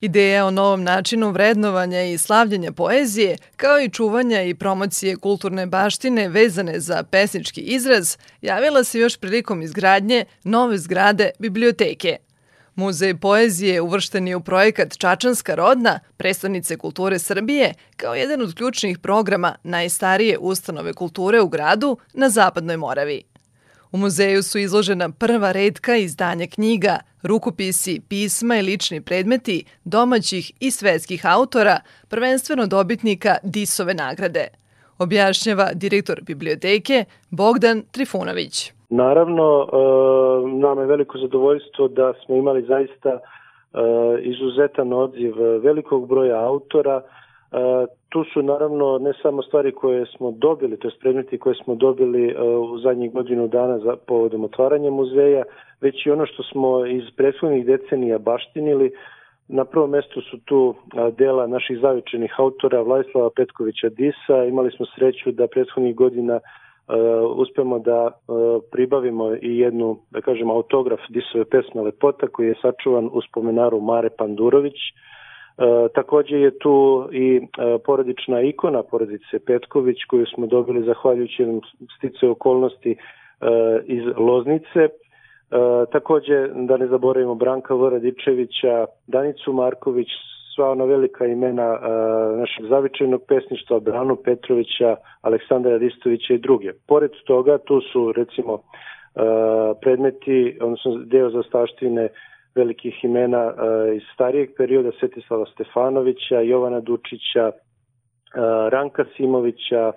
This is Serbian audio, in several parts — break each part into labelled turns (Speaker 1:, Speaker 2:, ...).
Speaker 1: Ideja o novom načinu vrednovanja i slavljenja poezije, kao i čuvanja i promocije kulturne baštine vezane za pesnički izraz, javila se još prilikom izgradnje nove zgrade biblioteke. Muzej poezije uvršten je u projekat Čačanska rodna, predstavnice kulture Srbije, kao jedan od ključnih programa najstarije ustanove kulture u gradu na Zapadnoj Moravi. U muzeju su izložena prva redka izdanja knjiga, rukopisi, pisma i lični predmeti domaćih i svetskih autora, prvenstveno dobitnika Disove nagrade. Objašnjava direktor biblioteke Bogdan Trifunović.
Speaker 2: Naravno, e, nama je veliko zadovoljstvo da smo imali zaista e, izuzetan odziv velikog broja autora, tu su naravno ne samo stvari koje smo dobili, to je predmeti koje smo dobili e, u zadnjih godinu dana za povodom otvaranja muzeja, već i ono što smo iz prethodnih decenija baštinili. Na prvom mestu su tu e, dela naših zavičenih autora Vladislava Petkovića Disa. Imali smo sreću da prethodnih godina uspemo da pribavimo i jednu, da kažem, autograf Disove pesme Lepota koji je sačuvan u spomenaru Mare Pandurović. E, takođe je tu i e, porodična ikona porodice Petković koju smo dobili zahvaljujući stice okolnosti e, iz Loznice. E, takođe da ne zaboravimo Branka Voradičevića, Danicu Marković, sva ona velika imena e, našeg zavičajnog pesništva, Branu Petrovića, Aleksandra Ristovića i druge. Pored toga tu su recimo e, predmeti, odnosno deo zastaštine velikih imena uh, iz starijeg perioda Svetislava Stefanovića, Jovana Dučića, uh, Ranka Simovića,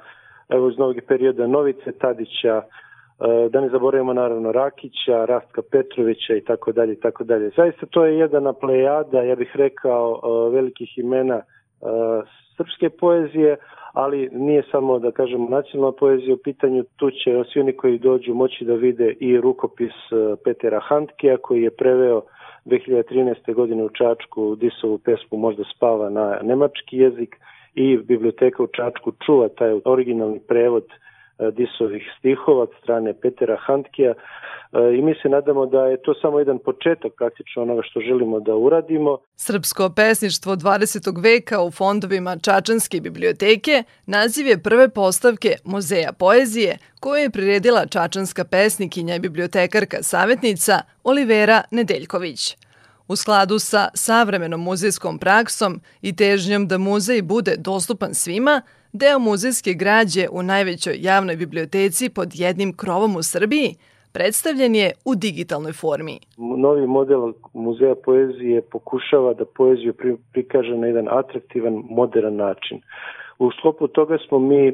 Speaker 2: evo iz novog perioda Novice Tadića, uh, da ne zaboravimo naravno Rakića, Rastka Petrovića i tako dalje i tako dalje. Zaista to je jedna plejada, ja bih rekao, velikih imena srpske poezije, ali nije samo da kažemo nacionalna poezija u pitanju, tu će svi oni koji dođu moći da vide i rukopis Petera Handkija koji je preveo 2013. godine u Čačku Disovu pesmu možda spava na nemački jezik i biblioteka u Čačku čuva taj originalni prevod Disovih stihova od strane Petera Handkija e, i mi se nadamo da je to samo jedan početak praktično onoga što želimo da uradimo.
Speaker 1: Srpsko pesništvo 20. veka u fondovima Čačanske biblioteke naziv je prve postavke Muzeja poezije koju je priredila čačanska pesnikinja i bibliotekarka savjetnica Olivera Nedeljković. U skladu sa savremenom muzejskom praksom i težnjom da muzej bude dostupan svima, deo muzejske građe u najvećoj javnoj biblioteci pod jednim krovom u Srbiji predstavljen je u digitalnoj formi.
Speaker 2: Novi model muzeja poezije pokušava da poeziju prikaže na jedan atraktivan, modern način. U sklopu toga smo mi e,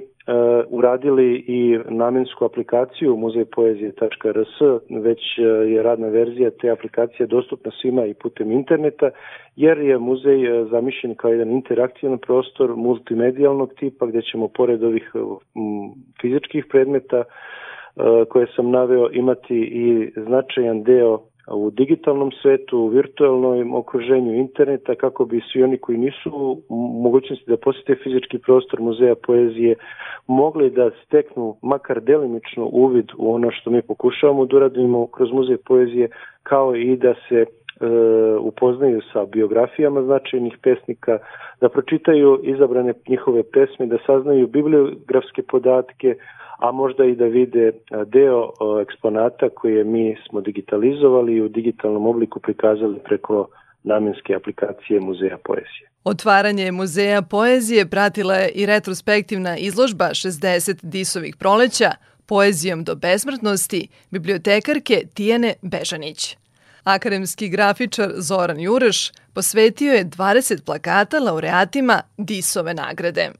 Speaker 2: uradili i namensku aplikaciju muzejpoezije.rs, već e, je radna verzija te aplikacije dostupna svima i putem interneta, jer je muzej e, zamišljen kao jedan interaktivan prostor multimedijalnog tipa gde ćemo pored ovih m, fizičkih predmeta e, koje sam naveo imati i značajan deo u digitalnom svetu, u virtualnom okruženju interneta, kako bi svi oni koji nisu u mogućnosti da posete fizički prostor muzeja poezije mogli da steknu makar delimično uvid u ono što mi pokušavamo da uradimo kroz muzej poezije, kao i da se e, upoznaju sa biografijama značajnih pesnika, da pročitaju izabrane njihove pesme, da saznaju bibliografske podatke, a možda i da vide deo eksponata koje mi smo digitalizovali i u digitalnom obliku prikazali preko namenske aplikacije Muzeja poezije.
Speaker 1: Otvaranje Muzeja poezije pratila je i retrospektivna izložba 60 disovih proleća poezijom do besmrtnosti bibliotekarke Tijene Bežanić. Akademski grafičar Zoran Jureš posvetio je 20 plakata laureatima Disove nagrade.